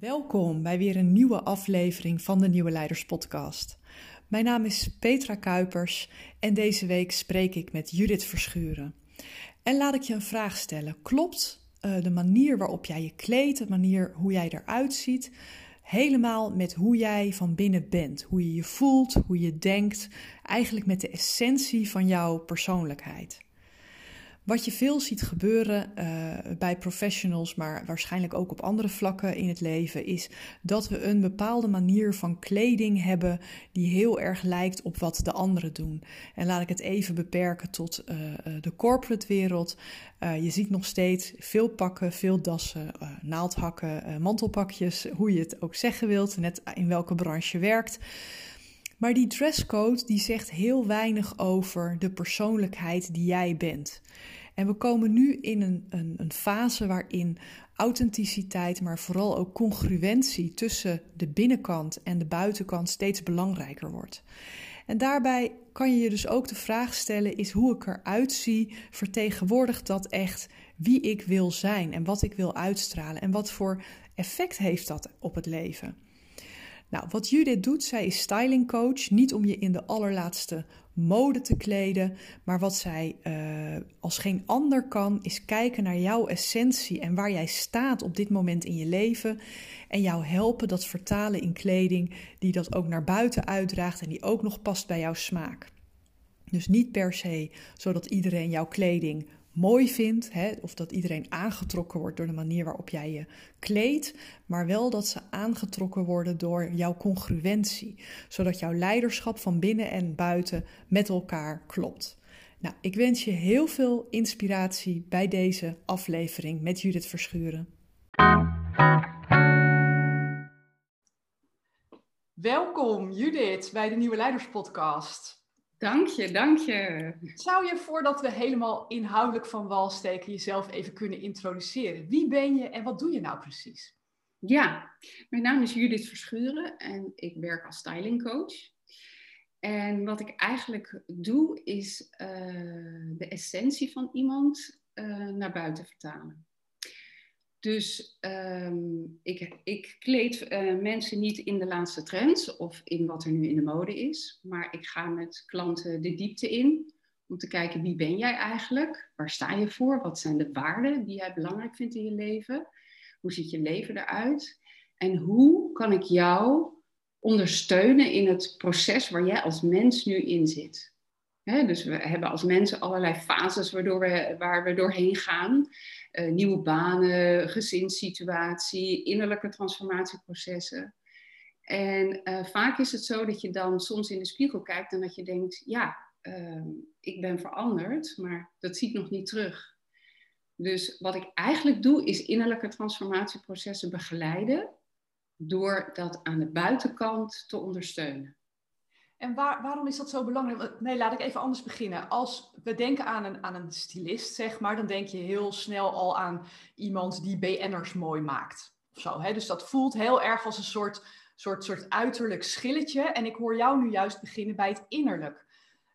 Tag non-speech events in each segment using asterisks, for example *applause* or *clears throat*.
Welkom bij weer een nieuwe aflevering van de Nieuwe Leiders Podcast. Mijn naam is Petra Kuipers en deze week spreek ik met Judith Verschuren. En laat ik je een vraag stellen. Klopt uh, de manier waarop jij je kleedt, de manier hoe jij eruit ziet, helemaal met hoe jij van binnen bent? Hoe je je voelt, hoe je denkt, eigenlijk met de essentie van jouw persoonlijkheid? Wat je veel ziet gebeuren uh, bij professionals, maar waarschijnlijk ook op andere vlakken in het leven, is dat we een bepaalde manier van kleding hebben die heel erg lijkt op wat de anderen doen. En laat ik het even beperken tot uh, de corporate wereld. Je ziet nog steeds veel pakken, veel dassen, naaldhakken, mantelpakjes, hoe je het ook zeggen wilt, net in welke branche je werkt. Maar die dresscode die zegt heel weinig over de persoonlijkheid die jij bent. En we komen nu in een, een, een fase waarin authenticiteit, maar vooral ook congruentie tussen de binnenkant en de buitenkant steeds belangrijker wordt. En daarbij kan je je dus ook de vraag stellen: is hoe ik eruit zie, vertegenwoordigt dat echt wie ik wil zijn en wat ik wil uitstralen en wat voor effect heeft dat op het leven? Nou, wat Judith doet, zij is stylingcoach, niet om je in de allerlaatste mode te kleden. Maar wat zij uh, als geen ander kan, is kijken naar jouw essentie en waar jij staat op dit moment in je leven. En jou helpen dat vertalen in kleding die dat ook naar buiten uitdraagt en die ook nog past bij jouw smaak. Dus niet per se zodat iedereen jouw kleding mooi vindt, hè, of dat iedereen aangetrokken wordt door de manier waarop jij je kleedt, maar wel dat ze aangetrokken worden door jouw congruentie, zodat jouw leiderschap van binnen en buiten met elkaar klopt. Nou, ik wens je heel veel inspiratie bij deze aflevering met Judith Verschuren. Welkom Judith bij de Nieuwe Leiders Podcast. Dank je, dank je. Zou je voordat we helemaal inhoudelijk van wal steken jezelf even kunnen introduceren? Wie ben je en wat doe je nou precies? Ja, mijn naam is Judith Verschuren en ik werk als stylingcoach. En wat ik eigenlijk doe is uh, de essentie van iemand uh, naar buiten vertalen. Dus um, ik, ik, kleed uh, mensen niet in de laatste trends of in wat er nu in de mode is, maar ik ga met klanten de diepte in om te kijken wie ben jij eigenlijk, waar sta je voor, wat zijn de waarden die jij belangrijk vindt in je leven, hoe ziet je leven eruit? En hoe kan ik jou ondersteunen in het proces waar jij als mens nu in zit. Dus we hebben als mensen allerlei fases waardoor we, waar we doorheen gaan. Uh, nieuwe banen, gezinssituatie, innerlijke transformatieprocessen. En uh, vaak is het zo dat je dan soms in de spiegel kijkt en dat je denkt, ja, uh, ik ben veranderd, maar dat ziet nog niet terug. Dus wat ik eigenlijk doe, is innerlijke transformatieprocessen begeleiden door dat aan de buitenkant te ondersteunen. En waar, waarom is dat zo belangrijk? Nee, laat ik even anders beginnen. Als we denken aan een, aan een stylist, zeg maar, dan denk je heel snel al aan iemand die BN'ers mooi maakt. Of zo, hè? Dus dat voelt heel erg als een soort, soort, soort uiterlijk schilletje. En ik hoor jou nu juist beginnen bij het innerlijk.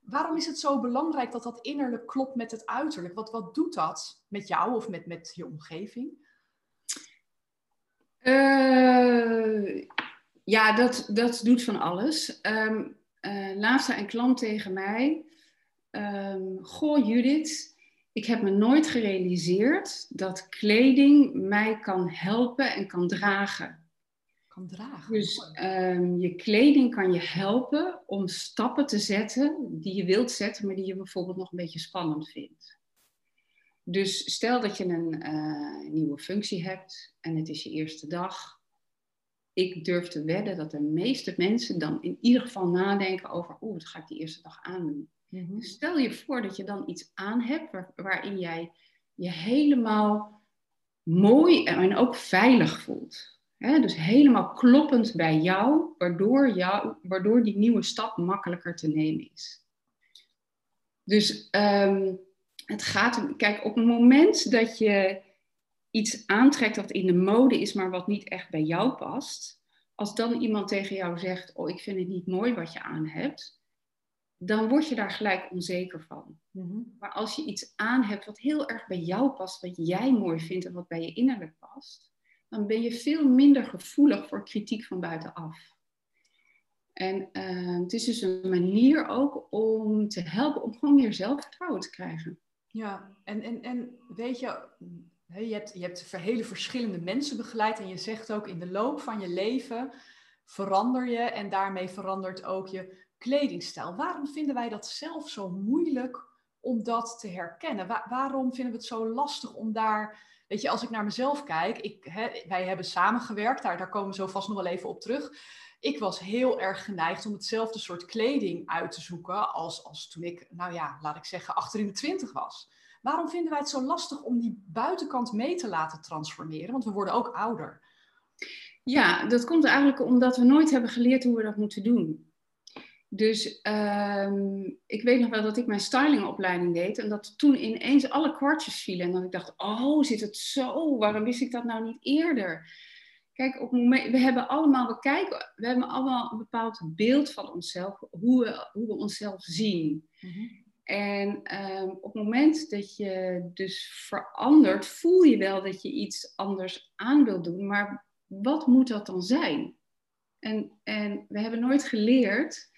Waarom is het zo belangrijk dat dat innerlijk klopt met het uiterlijk? Wat, wat doet dat met jou of met, met je omgeving? Uh, ja, dat, dat doet van alles. Um, uh, laatst zei een klant tegen mij: um, Goh, Judith, ik heb me nooit gerealiseerd dat kleding mij kan helpen en kan dragen. Kan dragen. Dus um, je kleding kan je helpen om stappen te zetten die je wilt zetten, maar die je bijvoorbeeld nog een beetje spannend vindt. Dus stel dat je een uh, nieuwe functie hebt en het is je eerste dag ik durf te wedden dat de meeste mensen dan in ieder geval nadenken over, oeh, wat ga ik die eerste dag aandoen. Mm Stel je voor dat je dan iets aan hebt waarin jij je helemaal mooi en ook veilig voelt. dus helemaal kloppend bij jou waardoor, jou, waardoor die nieuwe stap makkelijker te nemen is. Dus um, het gaat, kijk, op het moment dat je iets aantrekt wat in de mode is, maar wat niet echt bij jou past, als dan iemand tegen jou zegt, oh ik vind het niet mooi wat je aan hebt, dan word je daar gelijk onzeker van. Mhm. Maar als je iets aan hebt wat heel erg bij jou past, wat jij mooi vindt en wat bij je innerlijk past, dan ben je veel minder gevoelig voor kritiek van buitenaf. En uh, het is dus een manier ook om te helpen om gewoon meer zelfvertrouwen te krijgen. Ja, en, en, en weet je, je hebt, hebt hele verschillende mensen begeleid en je zegt ook in de loop van je leven verander je en daarmee verandert ook je kledingstijl. Waarom vinden wij dat zelf zo moeilijk om dat te herkennen? waarom vinden we het zo lastig om daar, weet je, als ik naar mezelf kijk, ik, hè, wij hebben samengewerkt, daar, daar komen we zo vast nog wel even op terug. Ik was heel erg geneigd om hetzelfde soort kleding uit te zoeken als, als toen ik, nou ja, laat ik zeggen, achter in de twintig was. Waarom vinden wij het zo lastig om die buitenkant mee te laten transformeren? Want we worden ook ouder. Ja, dat komt eigenlijk omdat we nooit hebben geleerd hoe we dat moeten doen. Dus ehm, ik weet nog wel dat ik mijn stylingopleiding deed en dat toen ineens alle kwartjes vielen. En dat ik dacht, oh, zit het zo? Waarom wist ik dat nou niet eerder? Kijk, op moment, we hebben allemaal, we kijken, we hebben allemaal een bepaald beeld van onszelf, hoe we, hoe we onszelf zien. Mhm. En ehm, op het moment dat je dus verandert, voel je wel dat je iets anders aan wilt doen, maar wat moet dat dan zijn? En, en we hebben nooit geleerd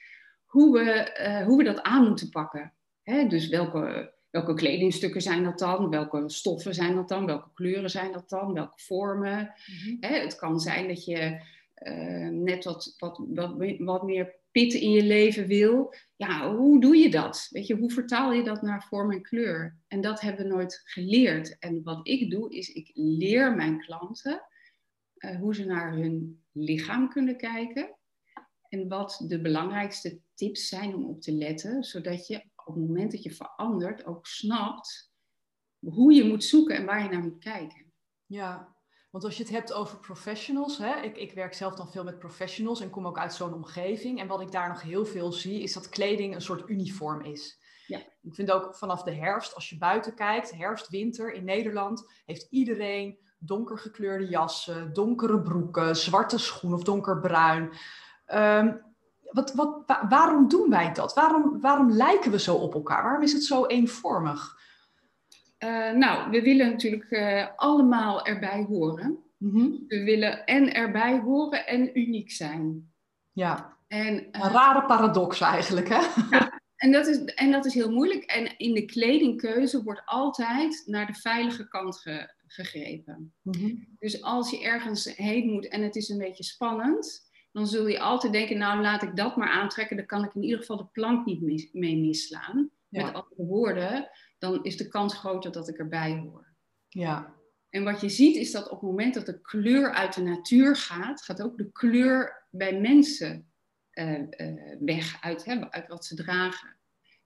hoe we, eh, hoe we dat aan moeten pakken. Hè? Dus welke, welke kledingstukken zijn dat dan? Welke stoffen zijn dat dan? Welke kleuren zijn dat dan? Welke vormen? Mhm. Hè? Het kan zijn dat je uh, net wat, wat, wat, wat meer pit in je leven wil. Ja, hoe doe je dat? Weet je, hoe vertaal je dat naar vorm en kleur? En dat hebben we nooit geleerd. En wat ik doe, is ik leer mijn klanten uh, hoe ze naar hun lichaam kunnen kijken. En wat de belangrijkste tips zijn om op te letten, zodat je op het moment dat je verandert ook snapt hoe je moet zoeken en waar je naar moet kijken. Ja, want als je het hebt over professionals, hè, ik, ik werk zelf dan veel met professionals en kom ook uit zo'n omgeving. En wat ik daar nog heel veel zie, is dat kleding een soort uniform is. Ja. Ik vind ook vanaf de herfst, als je buiten kijkt, herfst, winter in Nederland, heeft iedereen donker gekleurde jassen, donkere broeken, zwarte schoenen of donkerbruin. Um, wat, wat, waarom doen wij dat? Waarom, waarom lijken we zo op elkaar? Waarom is het zo eenvormig? Uh, nou, we willen natuurlijk uh, allemaal erbij horen. Mm-hmm. We willen en erbij horen en uniek zijn. Ja, en, uh, een rare paradox eigenlijk, hè? Ja, en dat, is, en dat is heel moeilijk. En in de kledingkeuze wordt altijd naar de veilige kant ge, gegrepen. Mm-hmm. Dus als je ergens heen moet en het is een beetje spannend, dan zul je altijd denken, nou laat ik dat maar aantrekken, dan kan ik in ieder geval de plank niet mee misslaan. Met andere woorden, dan is de kans groter dat ik erbij hoor. Ja. En wat je ziet is dat op het moment dat de kleur uit de natuur gaat, gaat ook de kleur bij mensen uh, uh, weg uit, hè, uit wat ze dragen.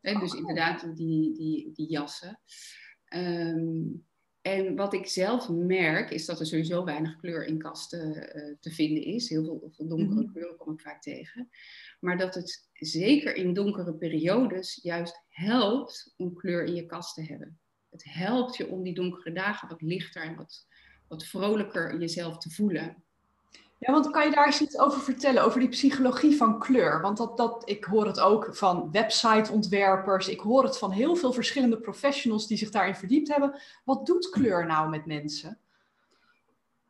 Hè, dus oh. inderdaad die, die, die jassen. Um, en wat ik zelf merk, is dat er sowieso weinig kleur in kasten uh, te vinden is. Heel veel, veel donkere mhm. kleuren kom ik vaak tegen. Maar dat het zeker in donkere periodes juist helpt om kleur in je kast te hebben. Het helpt je om die donkere dagen wat lichter en wat, wat vrolijker jezelf te voelen. Ja, want kan je daar eens iets over vertellen, over die psychologie van kleur? Want dat, dat, ik hoor het ook van websiteontwerpers, ik hoor het van heel veel verschillende professionals die zich daarin verdiept hebben. Wat doet kleur nou met mensen?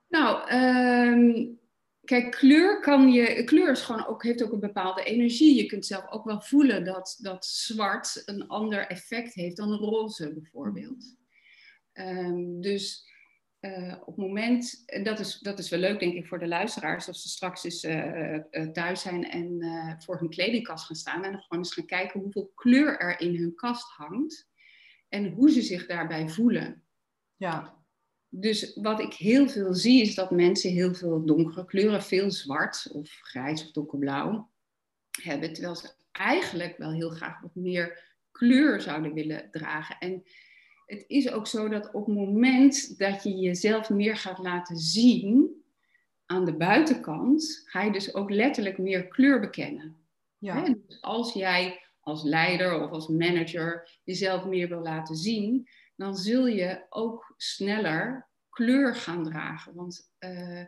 Nou, ehm, kijk, kleur kan je. Kleur is gewoon ook, heeft ook een bepaalde energie. Je kunt zelf ook wel voelen dat, dat zwart een ander effect heeft dan roze, bijvoorbeeld. Um, dus uh, op het moment, en dat is, dat is wel leuk denk ik voor de luisteraars, als ze straks eens uh, thuis zijn en voor hun kledingkast gaan staan en gewoon eens gaan kijken hoeveel kleur er in hun kast hangt en hoe ze zich daarbij voelen. Ja. Dus wat ik heel veel zie is dat mensen heel veel donkere kleuren, veel zwart of grijs of donkerblauw hebben, terwijl ze eigenlijk wel heel graag wat meer kleur zouden willen dragen. En het is ook zo dat op het moment dat je jezelf meer gaat laten zien aan de buitenkant, ga je dus ook letterlijk meer kleur bekennen. Ja. Dus als jij als leider of als manager jezelf meer wil laten zien, dan zul je ook sneller kleur gaan dragen. Want uh,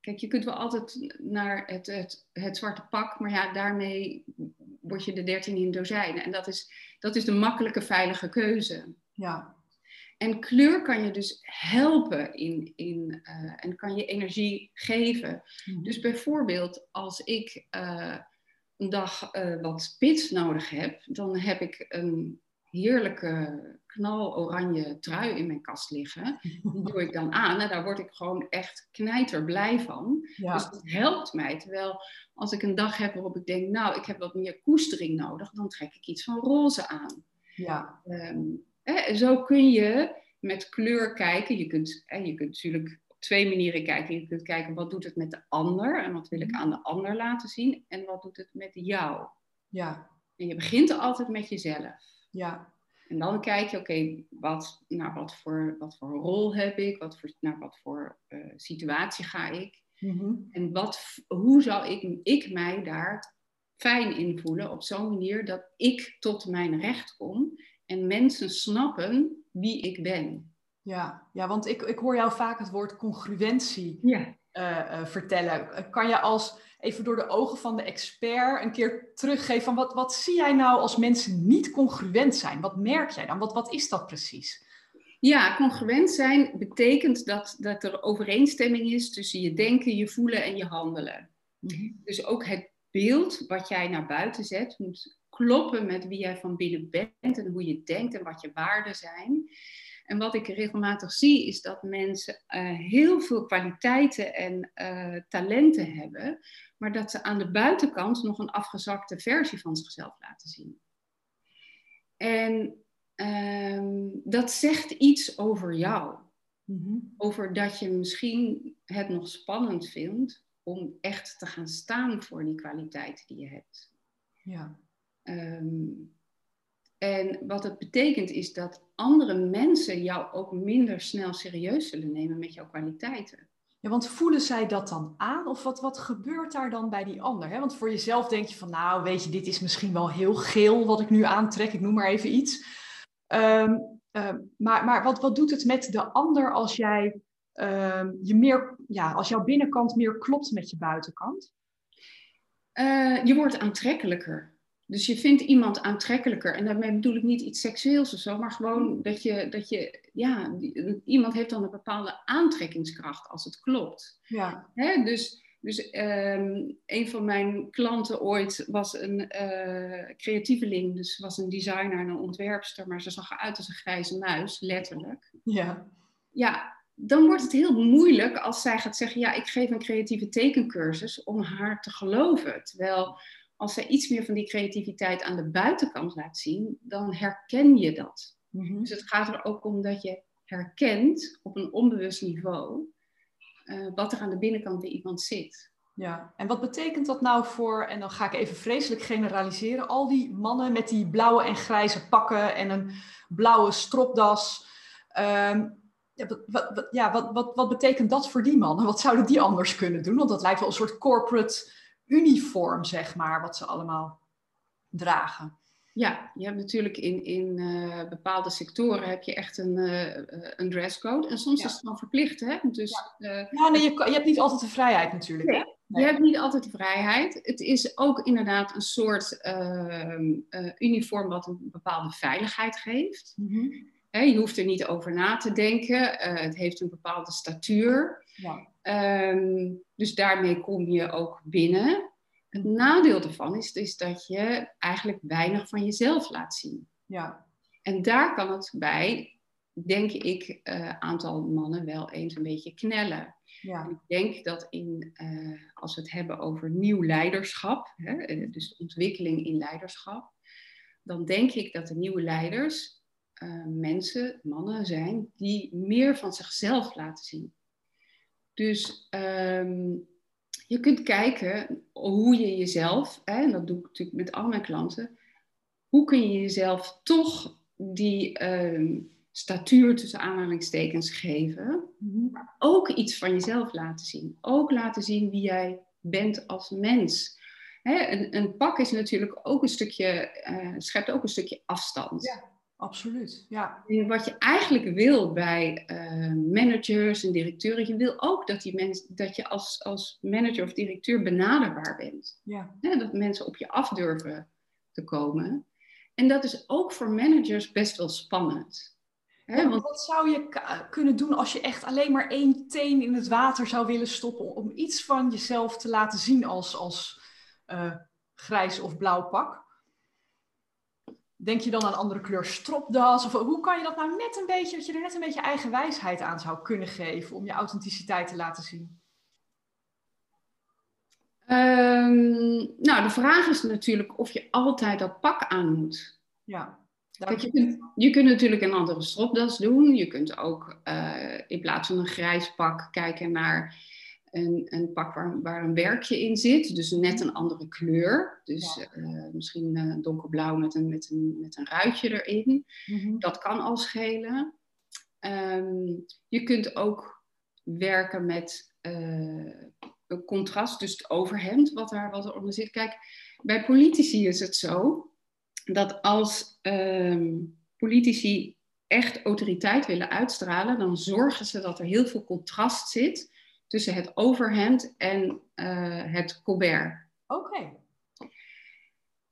Kijk, je kunt wel altijd naar het, het, het zwarte pak, maar ja, daarmee word je de dertien in dozijnen. En dat is, dat is de makkelijke, veilige keuze. Ja. En kleur kan je dus helpen in, in, uh, en kan je energie geven. Mhm. Dus bijvoorbeeld als ik uh, een dag uh, wat pits nodig heb, dan heb ik een heerlijke knaloranje trui in mijn kast liggen. Die doe ik dan aan en daar word ik gewoon echt knijter blij van. Dus dat helpt mij. Terwijl als ik een dag heb waarop ik denk, nou, ik heb wat meer koestering nodig, dan trek ik iets van roze aan. Ja. Um, hè, zo kun je met kleur kijken. Je kunt, hè, je kunt natuurlijk op twee manieren kijken. Je kunt kijken wat doet het met de ander en wat wil ik aan de ander laten zien en wat doet het met jou. Ja. En je begint altijd met jezelf. Ja. En dan kijk je, oké, wat, nou, wat, voor, wat voor rol heb ik? Wat voor, naar wat voor uh, situatie ga ik? Mhm. En wat, hoe zou ik, ik mij daar fijn in voelen op zo'n manier dat ik tot mijn recht kom en mensen snappen wie ik ben. Ja, ja want ik, ik hoor jou vaak het woord congruentie ja. uh, vertellen. Kan je als even door de ogen van de expert een keer teruggeven van wat, wat zie jij nou als mensen niet congruent zijn? Wat merk jij dan? Wat, wat is dat precies? Ja, congruent zijn betekent dat, dat er overeenstemming is tussen je denken, je voelen en je handelen. Mhm. Dus ook het beeld wat jij naar buiten zet moet kloppen met wie jij van binnen bent en hoe je denkt en wat je waarden zijn. En wat ik regelmatig zie is dat mensen uh, heel veel kwaliteiten en uh, talenten hebben, maar dat ze aan de buitenkant nog een afgezakte versie van zichzelf laten zien. En um, dat zegt iets over jou. Mm-hmm. Over dat je misschien het nog spannend vindt om echt te gaan staan voor die kwaliteiten die je hebt. Ja. Um, en wat het betekent is dat andere mensen jou ook minder snel serieus zullen nemen met jouw kwaliteiten. Ja, want voelen zij dat dan aan? Of wat, wat gebeurt daar dan bij die ander? Hè? Want voor jezelf denk je van, nou weet je, dit is misschien wel heel geel wat ik nu aantrek. Ik noem maar even iets. Um, maar maar wat, wat doet het met de ander als jij um, je meer, ja, als jouw binnenkant meer klopt met je buitenkant? Uh, je wordt aantrekkelijker. Dus je vindt iemand aantrekkelijker. En daarmee bedoel ik niet iets seksueels of zo, maar gewoon dat je, dat je ja, iemand heeft dan een bepaalde aantrekkingskracht als het klopt. Ja. Hè? Dus, dus um, een van mijn klanten ooit was een uh, creatieveling, dus was een designer en een ontwerpster, maar ze zag eruit als een grijze muis, letterlijk. Ja. Ja, dan wordt het heel moeilijk als zij gaat zeggen, ja, ik geef een creatieve tekencursus om haar te geloven. Terwijl als zij iets meer van die creativiteit aan de buitenkant laat zien, dan herken je dat. Mhm. Dus het gaat er ook om dat je herkent op een onbewust niveau uh, wat er aan de binnenkant bij iemand zit. Ja, en wat betekent dat nou voor, en dan ga ik even vreselijk generaliseren, al die mannen met die blauwe en grijze pakken en een blauwe stropdas. Ehm, ja, wat, wat, ja, wat, wat, wat betekent dat voor die mannen? Wat zouden die anders kunnen doen? Want dat lijkt wel een soort corporate uniform, zeg maar, wat ze allemaal dragen. Ja, je hebt natuurlijk in, in uh, bepaalde sectoren heb je echt een, uh, een dresscode. En soms is het gewoon verplicht, hè? Dus, ja, ja nee, je, je hebt niet altijd de vrijheid natuurlijk, hè? Je hebt niet altijd de vrijheid. Het is ook inderdaad een soort uh, uniform wat een bepaalde veiligheid geeft. Mm -hmm. Je hoeft er niet over na te denken. het heeft een bepaalde statuur. Ja. Um, dus daarmee kom je ook binnen. Het nadeel ervan is, is dat je eigenlijk weinig van jezelf laat zien. Ja. En daar kan het bij, denk ik, uh, aantal mannen wel eens een beetje knellen. Ja. ik denk dat in, uh, als we het hebben over nieuw leiderschap, hè, eh, dus ontwikkeling in leiderschap, dan denk ik dat de nieuwe leiders uh, mensen, mannen zijn, die meer van zichzelf laten zien. Dus um, je kunt kijken hoe je jezelf, hè, en dat doe ik natuurlijk met al mijn klanten, hoe kun je jezelf toch die um, statuur tussen aanhalingstekens geven, mhm. maar ook iets van jezelf laten zien. Ook laten zien wie jij bent als mens. Hè, een, een, pak is natuurlijk ook een stukje, uh, schept ook een stukje afstand. Ja. Absoluut, ja. En wat je eigenlijk wil bij uh, managers en directeuren, je wil ook dat, die mens, dat je als, als manager of directeur benaderbaar bent. Ja. dat mensen op je af durven te komen. En dat is ook voor managers best wel spannend. want... Wat zou je kunnen doen als je echt alleen maar één teen in het water zou willen stoppen om iets van jezelf te laten zien als, als uh, grijs of blauw pak? Denk je dan aan andere kleur stropdas? Of hoe kan je dat nou net een beetje, dat je er net een beetje eigen wijsheid aan zou kunnen geven om je authenticiteit te laten zien? Um, nou, de vraag is natuurlijk of je altijd dat pak aan moet. Ja. Kijk, je, kunt, je kunt natuurlijk een andere stropdas doen. Je kunt ook uh, in plaats van een grijs pak kijken naar een, een pak waar, waar, een werkje in zit. Dus net een andere kleur. Dus uh, misschien uh, donkerblauw met een, met, een, met een ruitje erin. Mm-hmm. Dat kan al schelen. Um, je kunt ook werken met een contrast, dus het overhemd wat, daar, wat eronder zit. Kijk, bij politici is het zo dat als um, politici echt autoriteit willen uitstralen, dan zorgen ze dat er heel veel contrast zit tussen het overhemd en uh, het colbert. Oké.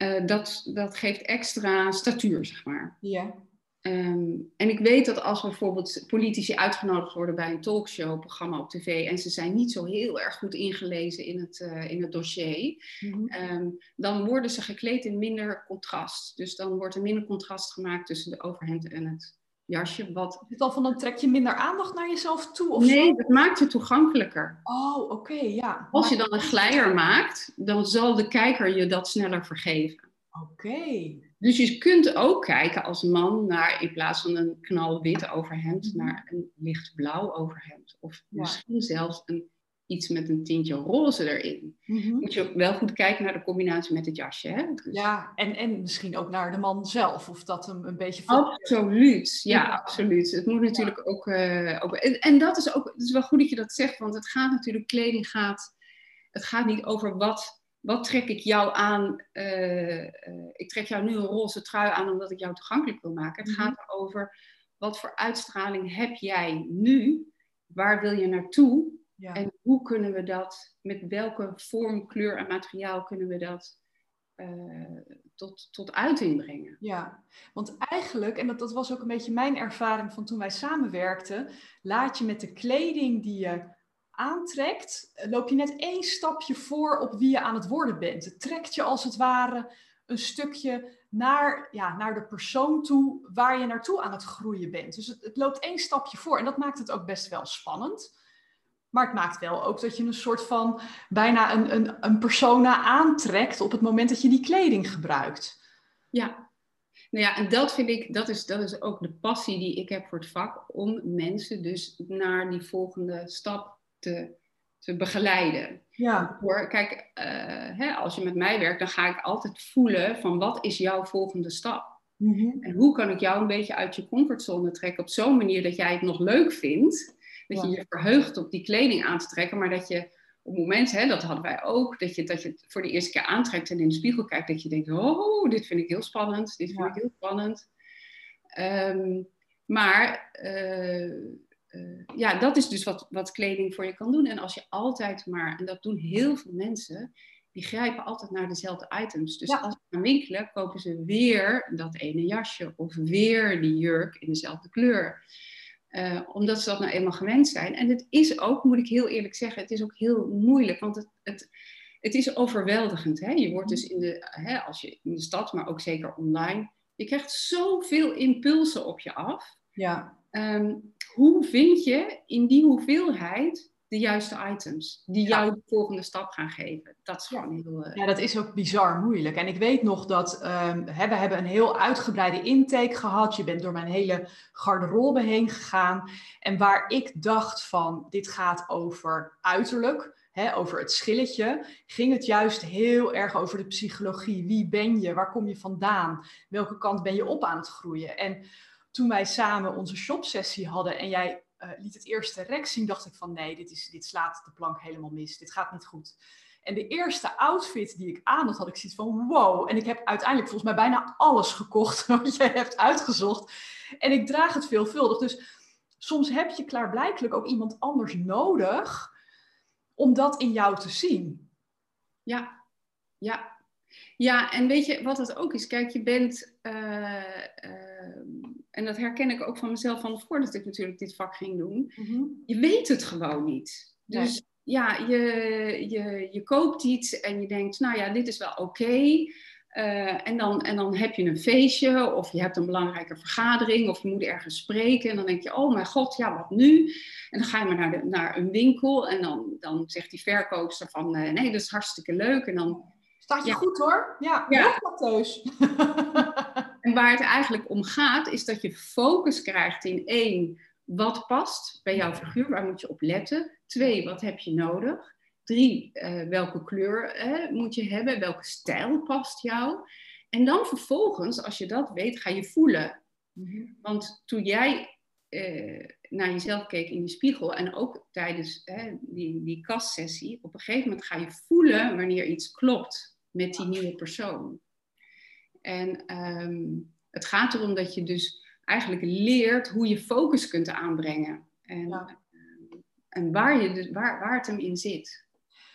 Uh, dat, dat geeft extra statuur, zeg maar. Ja. Um, en ik weet dat als bijvoorbeeld politici uitgenodigd worden bij een talkshow-programma op tv en ze zijn niet zo heel erg goed ingelezen in het, uh, in het dossier, mm-hmm. um, dan worden ze gekleed in minder contrast. Dus dan wordt er minder contrast gemaakt tussen de overhemd en het jasje. Wat... Is het al van dan trek je minder aandacht naar jezelf toe? Of nee, zo? dat maakt je toegankelijker. Oh, oké, okay, ja. Als je dan een glijer maakt, dan zal de kijker je dat sneller vergeven. Oké. Dus je kunt ook kijken als man naar, in plaats van een knalwit overhemd, mhm. naar een lichtblauw overhemd. Of misschien zelfs een, iets met een tintje roze erin. Mm Moet je ook wel goed kijken naar de combinatie met het jasje. Hè? Dus... Ja, en, en misschien ook naar de man zelf, of dat hem een beetje... Absoluut, ja, ja, absoluut. Het moet natuurlijk ook... Uh, ook en, en, dat is ook, het is wel goed dat je dat zegt, want het gaat natuurlijk, kleding gaat... Het gaat niet over wat wat trek ik jou aan? Uh, uh, ik trek jou nu een roze trui aan omdat ik jou toegankelijk wil maken. Het mm -hmm. gaat erover wat voor uitstraling heb jij nu? Waar wil je naartoe? Ja. En hoe kunnen we dat, met welke vorm, kleur en materiaal kunnen we dat uh, tot, tot uiting brengen? Ja, want eigenlijk, en dat, dat was ook een beetje mijn ervaring van toen wij samenwerkten, laat je met de kleding die je aantrekt, loop je net één stapje voor op wie je aan het worden bent. Het trekt je als het ware een stukje naar, ja, naar de persoon toe waar je naartoe aan het groeien bent. Dus het, het loopt één stapje voor en dat maakt het ook best wel spannend. Maar het maakt wel ook dat je een soort van bijna een, een, een persona aantrekt op het moment dat je die kleding gebruikt. Ja, nou ja, en dat vind ik, dat is, dat is ook de passie die ik heb voor het vak, om mensen dus naar die volgende stap te, te begeleiden. Ja. kijk, uh, hè, als je met mij werkt, dan ga ik altijd voelen van wat is jouw volgende stap? Mm -hmm. En hoe kan ik jou een beetje uit je comfortzone trekken op zo'n manier dat jij het nog leuk vindt, dat je je verheugt op die kleding aan te trekken, maar dat je op het moment, hè, dat hadden wij ook, dat je, dat je het voor de eerste keer aantrekt en in de spiegel kijkt, dat je denkt, oh, dit vind ik heel spannend, dit vind ja. ik heel spannend. Um, maar uh, uh, ja, dat is dus wat, wat kleding voor je kan doen. En als je altijd maar, en dat doen heel veel mensen, die grijpen altijd naar dezelfde items. Dus ja. als ze gaan winkelen, kopen ze weer dat ene jasje of weer die jurk in dezelfde kleur. Uh, omdat ze dat nou eenmaal gewend zijn. En het is ook, moet ik heel eerlijk zeggen, het is ook heel moeilijk. Want het, het, het is overweldigend. Hè? Je wordt dus in de, hè, als je in de stad, maar ook zeker online, je krijgt zoveel impulsen op je af. Ja. Um, hoe vind je in die hoeveelheid de juiste items die jou de volgende stap gaan geven? Dat is gewoon heel. Uh... Ja, dat is ook bizar moeilijk. En ik weet nog dat um, we hebben een heel uitgebreide intake gehad. Je bent door mijn hele garderobe heen gegaan. En waar ik dacht van dit gaat over uiterlijk. Hè, over het schilletje, ging het juist heel erg over de psychologie. Wie ben je? Waar kom je vandaan? Welke kant ben je op aan het groeien? En toen wij samen onze shopsessie hadden en jij uh, liet het eerste rek zien, dacht ik van nee, dit, is, dit slaat de plank helemaal mis. Dit gaat niet goed. En de eerste outfit die ik aan had, had ik zoiets van wow. En ik heb uiteindelijk volgens mij bijna alles gekocht *laughs* wat je hebt uitgezocht. En ik draag het veelvuldig. Dus soms heb je klaarblijkelijk ook iemand anders nodig om dat in jou te zien. Ja, ja. Ja, en weet je wat het ook is? Kijk, je bent. Uh, uh, en dat herken ik ook van mezelf van voordat ik natuurlijk dit vak ging doen, mhm. je weet het gewoon niet. Dus ja, je, je, je koopt iets en je denkt, nou ja, dit is wel oké. Eh, en, dan, en dan heb je een feestje of je hebt een belangrijke vergadering of je moet ergens spreken. En dan denk je, oh mijn god, ja, wat nu? En dan ga je maar naar, de, naar een winkel en dan, dan zegt die verkoopster van, uh, nee, dat is hartstikke leuk. En dan... Staat je goed hoor? Ja, ja. thuis. *laughs* en waar het eigenlijk om gaat, is dat je focus krijgt in één, wat past bij jouw figuur, waar moet je op letten? Twee, wat heb je nodig? Drie, uh, welke kleur uh, moet je hebben? Welke stijl past jou? En dan vervolgens, als je dat weet, ga je voelen. Mhm. Want toen jij uh, naar jezelf keek in de spiegel en ook tijdens die, die kastsessie, op een gegeven moment ga je voelen wanneer iets klopt met die nieuwe persoon. En um, het gaat erom dat je dus eigenlijk leert hoe je focus kunt aanbrengen. En, ja. en waar, je, dus, waar, waar het hem in zit.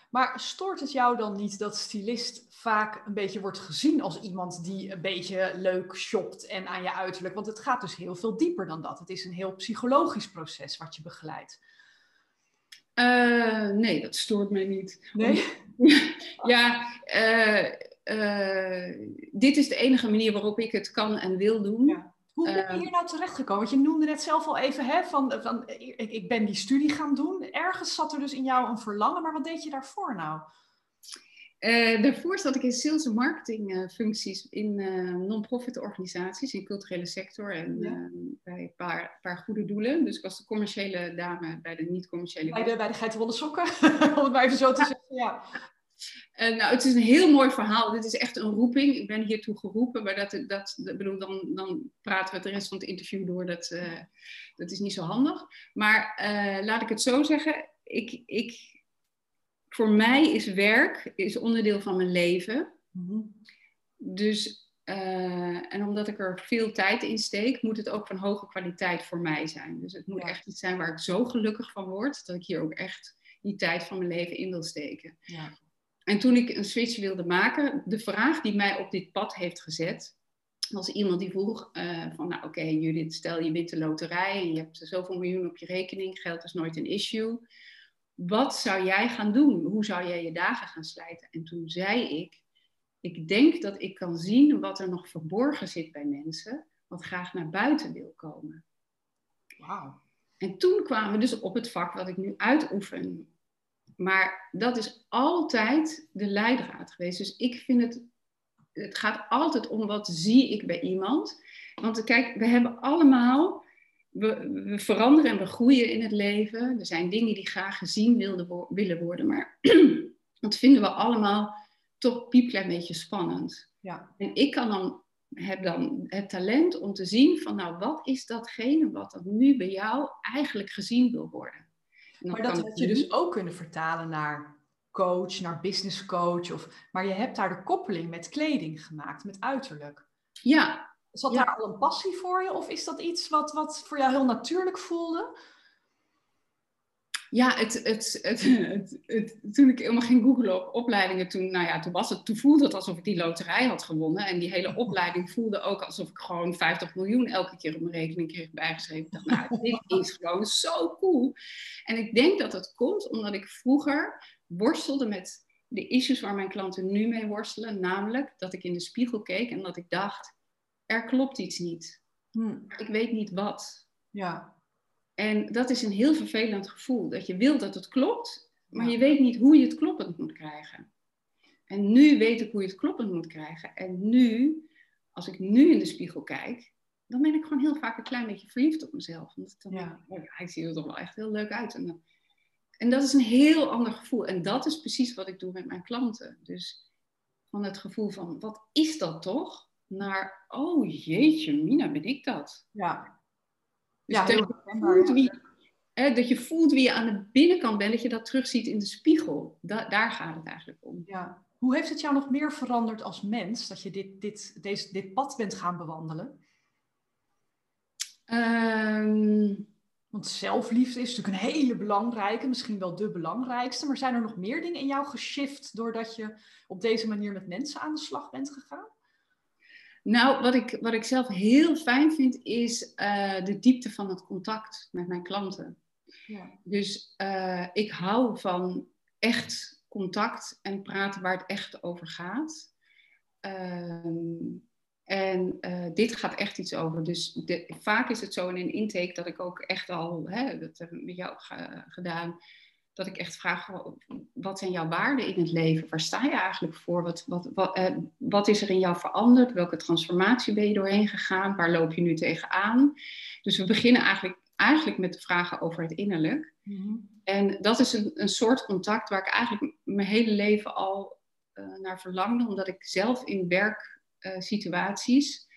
Maar stoort het jou dan niet dat stylist vaak een beetje wordt gezien als iemand die een beetje leuk shopt en aan je uiterlijk? Want het gaat dus heel veel dieper dan dat. Het is een heel psychologisch proces wat je begeleidt. Uh, nee, dat stoort mij niet. Nee? *laughs* ja, uh, uh, dit is de enige manier waarop ik het kan en wil doen. Ja. Hoe ben je ehm, hier nou terechtgekomen? Want je noemde net zelf al even, hè, van, van, ik, ik ben die studie gaan doen. Ergens zat er dus in jou een verlangen, maar wat deed je daarvoor nou? Uh, daarvoor zat ik in sales en marketing uh, functies in uh, non-profit organisaties, in de culturele sector en bij een paar, paar, goede doelen. Dus ik was de commerciële dame bij de niet-commerciële. Bij de, bij de geitenwolle sokken, *laughs* om het maar even zo te zeggen. Ja. Uh, nou, het is een heel mooi verhaal. Dit is echt een roeping. Ik ben hiertoe geroepen, maar dat, dat, bedoel, dan, dan praten we de rest van het interview door. Dat, uh, dat is niet zo handig. Maar uh, laat ik het zo zeggen. Ik, ik, voor mij is werk is onderdeel van mijn leven. Mm-hmm. Dus, en omdat ik er veel tijd in steek, moet het ook van hoge kwaliteit voor mij zijn. Dus het moet ja. echt iets zijn waar ik zo gelukkig van word, dat ik hier ook echt die tijd van mijn leven in wil steken. Ja. En toen ik een switch wilde maken, de vraag die mij op dit pad heeft gezet, was iemand die vroeg uh, van, nou oké okay, Judith, stel je wint de loterij en je hebt zoveel miljoen op je rekening, geld is nooit een issue. Wat zou jij gaan doen? Hoe zou jij je dagen gaan slijten? En toen zei ik, ik denk dat ik kan zien wat er nog verborgen zit bij mensen, wat graag naar buiten wil komen. Wauw. En toen kwamen we dus op het vak wat ik nu uitoefen. Maar dat is altijd de leidraad geweest. Dus ik vind het, het gaat altijd om wat zie ik bij iemand. Want kijk, we hebben allemaal, we, we veranderen en we groeien in het leven. Er zijn dingen die graag gezien wilden, willen worden, maar *clears throat* dat vinden we allemaal toch piepklein beetje spannend. Ja. En ik kan dan, heb dan het talent om te zien van, nou, wat is datgene wat dan nu bij jou eigenlijk gezien wil worden? Maar dat had je dus ook kunnen vertalen naar coach, naar business coach. Of, maar je hebt daar de koppeling met kleding gemaakt, met uiterlijk. Ja. Zat daar al een passie voor je? Of is dat iets wat, wat voor jou heel natuurlijk voelde? Ja, het, het, het, toen ik helemaal ging googlen op opleidingen, toen, nou ja, toen, was het, toen voelde het alsof ik die loterij had gewonnen. En die hele *laughs* opleiding voelde ook alsof ik gewoon 50 miljoen elke keer op mijn rekening kreeg bijgeschreven. Ik dacht, nou, *laughs* dit is gewoon zo cool. En ik denk dat het komt omdat ik vroeger worstelde met de issues waar mijn klanten nu mee worstelen. Namelijk dat ik in de spiegel keek en dat ik dacht, er klopt iets niet. Hm. Ik weet niet wat. Ja. En dat is een heel vervelend gevoel. Dat je wilt dat het klopt, maar je weet niet hoe je het kloppend moet krijgen. En nu weet ik hoe je het kloppend moet krijgen. En nu, als ik nu in de spiegel kijk, dan ben ik gewoon heel vaak een klein beetje verliefd op mezelf. Omdat ik dan ja. oh ja, ik zie er toch wel echt heel leuk uit. En, en dat is een heel ander gevoel. En dat is precies wat ik doe met mijn klanten. Dus van het gevoel van, wat is dat toch? Naar, oh jeetje, Mina, ben ik dat? Ja. Dus ja, dat, je voelt wie, hè, dat je voelt wie je aan de binnenkant bent, dat je dat terugziet in de spiegel. daar gaat het eigenlijk om. Ja. Hoe heeft het jou nog meer veranderd als mens, dat je dit, dit, deze, dit pad bent gaan bewandelen? Um, Want zelfliefde is natuurlijk een hele belangrijke, misschien wel de belangrijkste. Maar zijn er nog meer dingen in jou geshift doordat je op deze manier met mensen aan de slag bent gegaan? Nou, wat ik, wat ik zelf heel fijn vind, is uh, de diepte van het contact met mijn klanten. Ja. Dus uh, ik hou van echt contact en praten waar het echt over gaat. Um, en uh, dit gaat echt iets over. Dus de, vaak is het zo in een intake dat ik ook echt al, hè, dat heb ik met jou gedaan, dat ik echt vraag, wat zijn jouw waarden in het leven? Waar sta je eigenlijk voor? Wat, wat, wat, uh, wat is er in jou veranderd? Welke transformatie ben je doorheen gegaan? Waar loop je nu tegenaan? Dus we beginnen eigenlijk, eigenlijk met de vragen over het innerlijk. Mm-hmm. En dat is een, een soort contact waar ik eigenlijk mijn hele leven al uh, naar verlangde, omdat ik zelf in werksituaties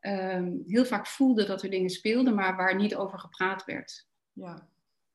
uh, um, heel vaak voelde dat er dingen speelden, maar waar niet over gepraat werd. Ja.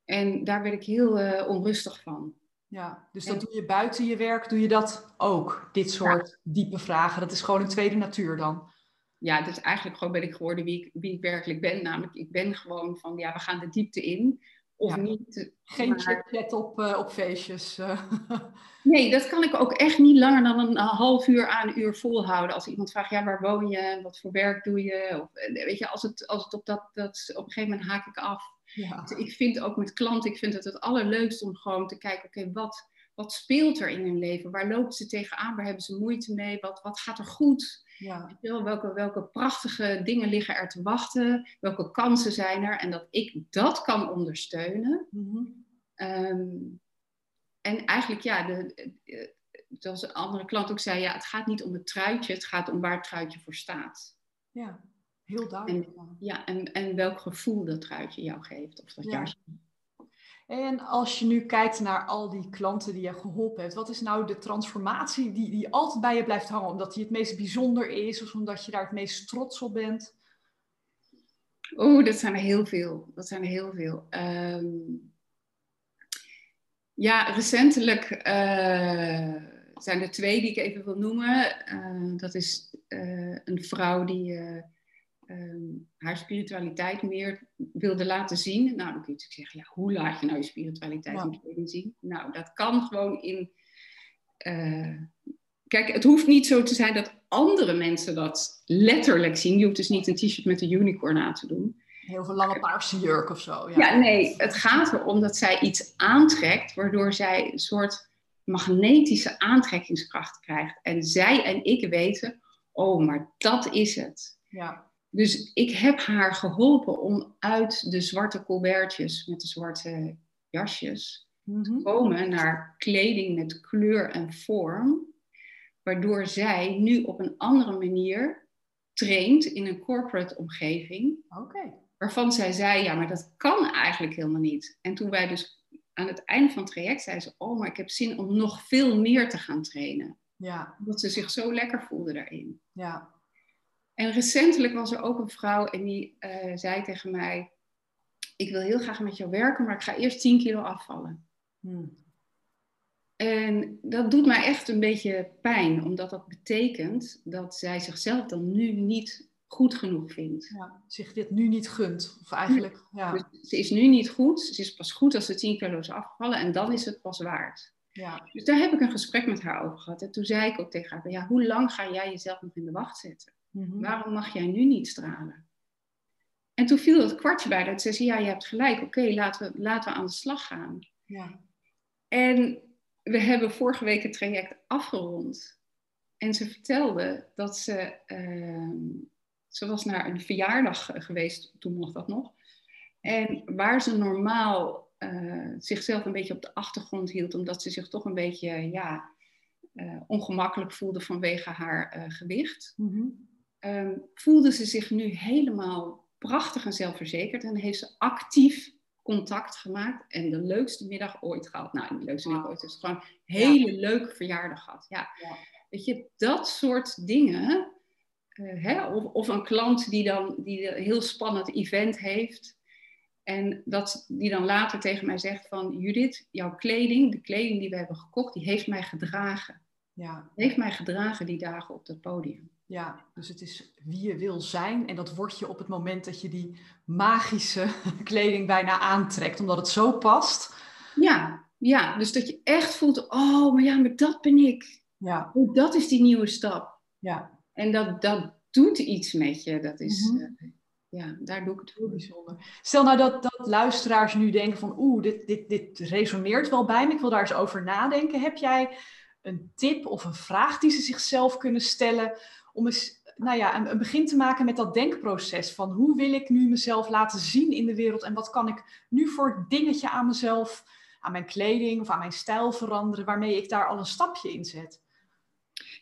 En daar werd ik heel uh, onrustig van. Ja, dus dat doe je buiten je werk, doe je dat ook, dit soort diepe vragen. Dat is gewoon een tweede natuur dan. Ja, dus eigenlijk gewoon ben ik geworden wie ik, wie ik werkelijk ben. Namelijk, ik ben gewoon van, ja, we gaan de diepte in. Of niet. Geen maar... chat op, uh, op feestjes. Uh. *laughs* Nee, dat kan ik ook echt niet langer dan een half uur aan een uur volhouden. Als iemand vraagt, ja, waar woon je? Wat voor werk doe je? Of, weet je, als het, als het op dat, dat... Op een gegeven moment haak ik af. Ja. Ik vind ook met klanten, ik vind het het allerleukst om gewoon te kijken, oké, wat, wat speelt er in hun leven? Waar lopen ze tegenaan? Waar hebben ze moeite mee? Wat, wat gaat er goed? Ja. Welke, welke prachtige dingen liggen er te wachten? Welke kansen zijn er? En dat ik dat kan ondersteunen. Mm um, en eigenlijk, ja, de, zoals een andere klant ook zei, ja, het gaat niet om het truitje, het gaat om waar het truitje voor staat. Ja. Heel duidelijk. En, ja, en, en welk gevoel dat truitje jou geeft. Of dat ja. En als je nu kijkt naar al die klanten die je geholpen hebt, wat is nou de transformatie die, die altijd bij je blijft hangen? Omdat die het meest bijzonder is of omdat je daar het meest trots op bent? Oeh, dat zijn er heel veel. Dat zijn er heel veel. Um, ja, recentelijk uh, zijn er twee die ik even wil noemen. Uh, dat is uh, een vrouw die um, haar spiritualiteit meer wilde laten zien. Nou, dan kun je natuurlijk zeggen, ja, hoe laat je nou je spiritualiteit in zien? Nou, dat kan gewoon in... Uh, kijk, het hoeft niet zo te zijn dat andere mensen dat letterlijk zien. Je hoeft dus niet een t-shirt met een unicorn aan te doen. Heel veel lange paarse jurk of zo. Ja. ja, nee, het gaat erom dat zij iets aantrekt, waardoor zij een soort magnetische aantrekkingskracht krijgt. En zij en ik weten, oh, maar dat is het. Ja. Dus ik heb haar geholpen om uit de zwarte colbertjes met de zwarte jasjes te mhm. komen naar kleding met kleur en vorm. Waardoor zij nu op een andere manier traint in een corporate omgeving. Okay. Waarvan zij zei, ja, maar dat kan eigenlijk helemaal niet. En toen wij dus aan het einde van het traject zei ze, oh, maar ik heb zin om nog veel meer te gaan trainen. Ja. Omdat ze zich zo lekker voelde daarin. Ja. En recentelijk was er ook een vrouw en die uh, zei tegen mij: Ik wil heel graag met jou werken, maar ik ga eerst 10 kilo afvallen. Hmm. En dat doet mij echt een beetje pijn, omdat dat betekent dat zij zichzelf dan nu niet goed genoeg vindt. Ja, zich dit nu niet gunt. Of eigenlijk, ja. Dus ze is nu niet goed. Ze is pas goed als ze 10 kilo is afgevallen en dan is het pas waard. Ja. Dus daar heb ik een gesprek met haar over gehad. En toen zei ik ook tegen haar: ja, Hoe lang ga jij jezelf nog in de wacht zetten? Mhm. Waarom mag jij nu niet stralen? En toen viel het kwartje bij dat ze zei, ja, je hebt gelijk, oké, laten, we, laten we aan de slag gaan. Ja. En we hebben vorige week het traject afgerond. En ze vertelde dat ze, uh, ze was naar een verjaardag geweest, toen mocht dat nog. En waar ze normaal uh, zichzelf een beetje op de achtergrond hield, omdat ze zich toch een beetje, ja, uh, ongemakkelijk voelde vanwege haar uh, gewicht. Mm um, voelde ze zich nu helemaal prachtig en zelfverzekerd. En heeft ze actief contact gemaakt en de leukste middag ooit gehad. Nou, de leukste middag ooit. Dus gewoon een hele leuke verjaardag gehad. Ja. ja. Weet je, dat soort dingen. Uh, hè? Of, of, een klant die dan die een heel spannend event heeft. En dat die dan later tegen mij zegt van Judith, jouw kleding, de kleding die we hebben gekocht, die heeft mij gedragen. Ja. Heeft mij gedragen die dagen op dat podium. Ja, dus het is wie je wil zijn. En dat word je op het moment dat je die magische *laughs* kleding bijna aantrekt, omdat het zo past. Ja, ja dus dat je echt voelt, oh, maar ja, maar dat ben ik. Ja. Oh, dat is die nieuwe stap. Ja. En dat, dat doet iets met je. Dat is, mhm. eh, ja, daar doe ik het voor. bijzonder. Stel nou dat, dat luisteraars nu denken van, oeh, dit, dit, dit resoneert wel bij me, ik wil daar eens over nadenken. Heb jij een tip of een vraag die ze zichzelf kunnen stellen om eens nou ja, een, een, begin te maken met dat denkproces van hoe wil ik nu mezelf laten zien in de wereld en wat kan ik nu voor dingetje aan mezelf, aan mijn kleding of aan mijn stijl veranderen, waarmee ik daar al een stapje in zet?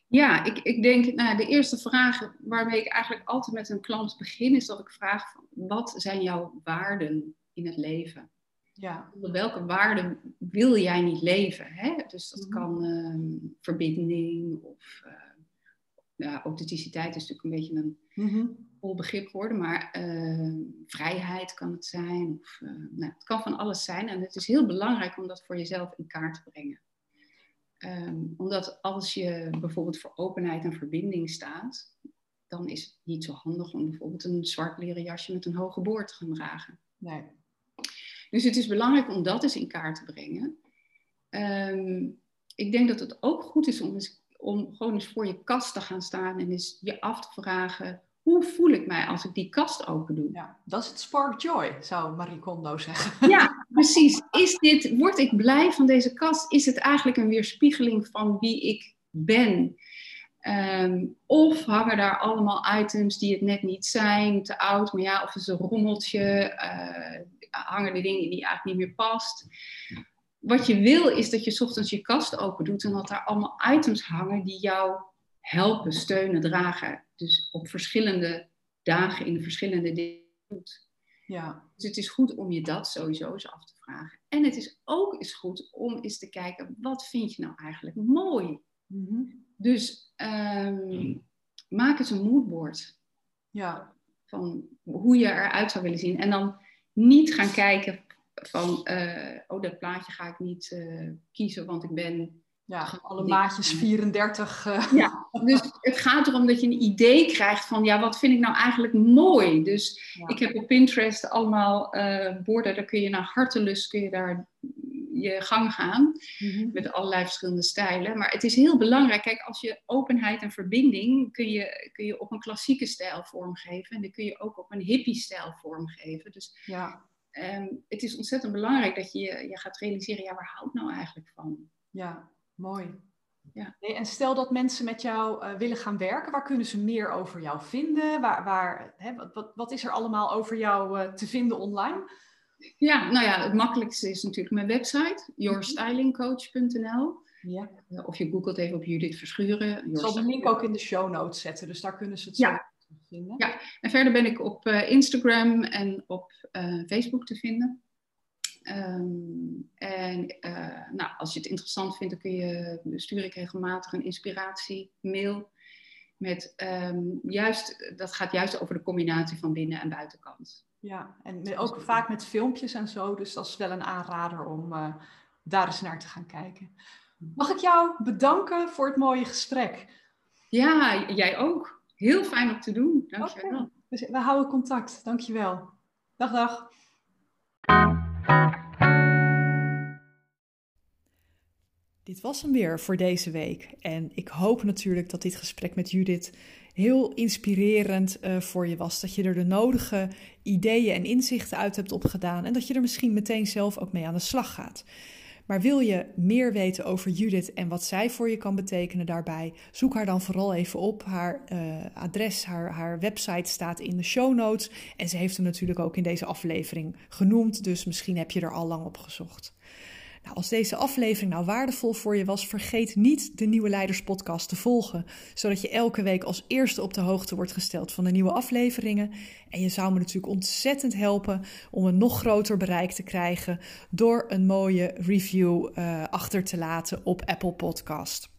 Ja, ik, ik denk, nou, de eerste vraag waarmee ik eigenlijk altijd met een klant begin, is dat ik vraag: wat zijn jouw waarden in het leven? Ja. Onder welke waarden wil jij niet leven? Hè? Dus dat mhm. kan uh, verbinding of uh, ja, authenticiteit is natuurlijk een beetje een mm vol begrip geworden, maar uh, vrijheid kan het zijn. Of, uh, nou, het kan van alles zijn en het is heel belangrijk om dat voor jezelf in kaart te brengen. Um, omdat als je bijvoorbeeld voor openheid en verbinding staat, dan is het niet zo handig om bijvoorbeeld een zwart leren jasje met een hoge boord te gaan dragen. Nee. Dus het is belangrijk om dat eens in kaart te brengen. Um, ik denk dat het ook goed is om, eens, om gewoon eens voor je kast te gaan staan en eens je af te vragen: hoe voel ik mij als ik die kast open doe? Ja, dat is het spark joy, zou Marie Kondo zeggen. *laughs* Ja, precies. Is dit, word ik blij van deze kast? Is het eigenlijk een weerspiegeling van wie ik ben? Ehm, of hangen daar allemaal items die het net niet zijn, te oud, maar ja, of is een rommeltje, uh, hangen er dingen die eigenlijk niet meer past. Wat je wil is dat je ochtends je kast open doet en dat daar allemaal items hangen die jou helpen, steunen, dragen. Dus op verschillende dagen in de verschillende dingen doet. Ja. Dus het is goed om je dat sowieso eens af te vragen. En het is ook eens goed om eens te kijken, wat vind je nou eigenlijk mooi? Mm Dus um, maak eens een moodboard. Ja. Van hoe je eruit zou willen zien. En dan niet gaan kijken van, uh, oh dat plaatje ga ik niet uh, kiezen, want ik ben ja, alle maatjes 34. Uh. Eh. *laughs* Ja, dus het gaat erom dat je een idee krijgt van, ja, wat vind ik nou eigenlijk mooi? Dus ik heb op Pinterest allemaal borden, daar kun je naar hartelust, kun je daar je gang gaan. Mhm. Met allerlei verschillende stijlen. Maar het is heel belangrijk, kijk, als je openheid en verbinding kun je, kun je op een klassieke stijl vormgeven. En dan kun je ook op een hippie stijl vormgeven. Dus ja. Um, het is ontzettend belangrijk dat je je gaat realiseren, ja, waar hou ik nou eigenlijk van? Ja, Mooi. Ja. En stel dat mensen met jou uh, willen gaan werken, waar kunnen ze meer over jou vinden? Waar, waar, hè, wat, wat, is er allemaal over jou uh, te vinden online? Ja, nou ja, het makkelijkste is natuurlijk mijn website, yourstylingcoach.nl. Ja. Uh, of je googelt even op Judith Verschuren. Ik zal de link ook in de show notes zetten, dus daar kunnen ze het ja. Vinden. Ja, en verder ben ik op Instagram en op Facebook te vinden. Ehm, en uh, nou, als je het interessant vindt, dan kun je, stuur ik regelmatig een inspiratie-mail. Met um, juist, dat gaat juist over de combinatie van binnen- en buitenkant. Ja, en ook vaak met filmpjes en zo. Dus dat is wel een aanrader om uh, daar eens naar te gaan kijken. Mag ik jou bedanken voor het mooie gesprek? Ja, jij ook. Heel fijn om te doen. Dank je wel. Dus we houden contact. Dank je wel. Dag, dag. Dit was hem weer voor deze week. En ik hoop natuurlijk dat dit gesprek met Judith heel inspirerend uh, voor je was. Dat je er de nodige ideeën en inzichten uit hebt opgedaan. En dat je er misschien meteen zelf ook mee aan de slag gaat. Maar wil je meer weten over Judith en wat zij voor je kan betekenen daarbij? Zoek haar dan vooral even op. Haar uh, adres, haar, haar website staat in de show notes. En ze heeft hem natuurlijk ook in deze aflevering genoemd. Dus misschien heb je er al lang op gezocht. Nou, als deze aflevering nou waardevol voor je was, vergeet niet de Nieuwe Leiders podcast te volgen, zodat je elke week als eerste op de hoogte wordt gesteld van de nieuwe afleveringen. En je zou me natuurlijk ontzettend helpen om een nog groter bereik te krijgen door een mooie review uh, achter te laten op Apple Podcast.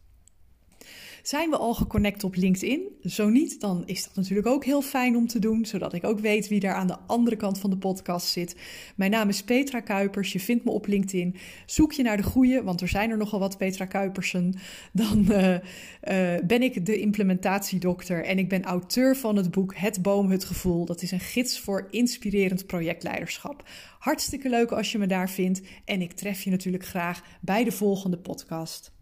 Zijn we al geconnect op LinkedIn? Zo niet, dan is dat natuurlijk ook heel fijn om te doen, zodat ik ook weet wie daar aan de andere kant van de podcast zit. Mijn naam is Petra Kuipers, je vindt me op LinkedIn. Zoek je naar de goede, want er zijn er nogal wat Petra Kuipersen. *laughs* Dan uh, uh, ben ik de implementatiedokter en ik ben auteur van het boek Het Boomhutgevoel. Dat is een gids voor inspirerend projectleiderschap. Hartstikke leuk als je me daar vindt en ik tref je natuurlijk graag bij de volgende podcast.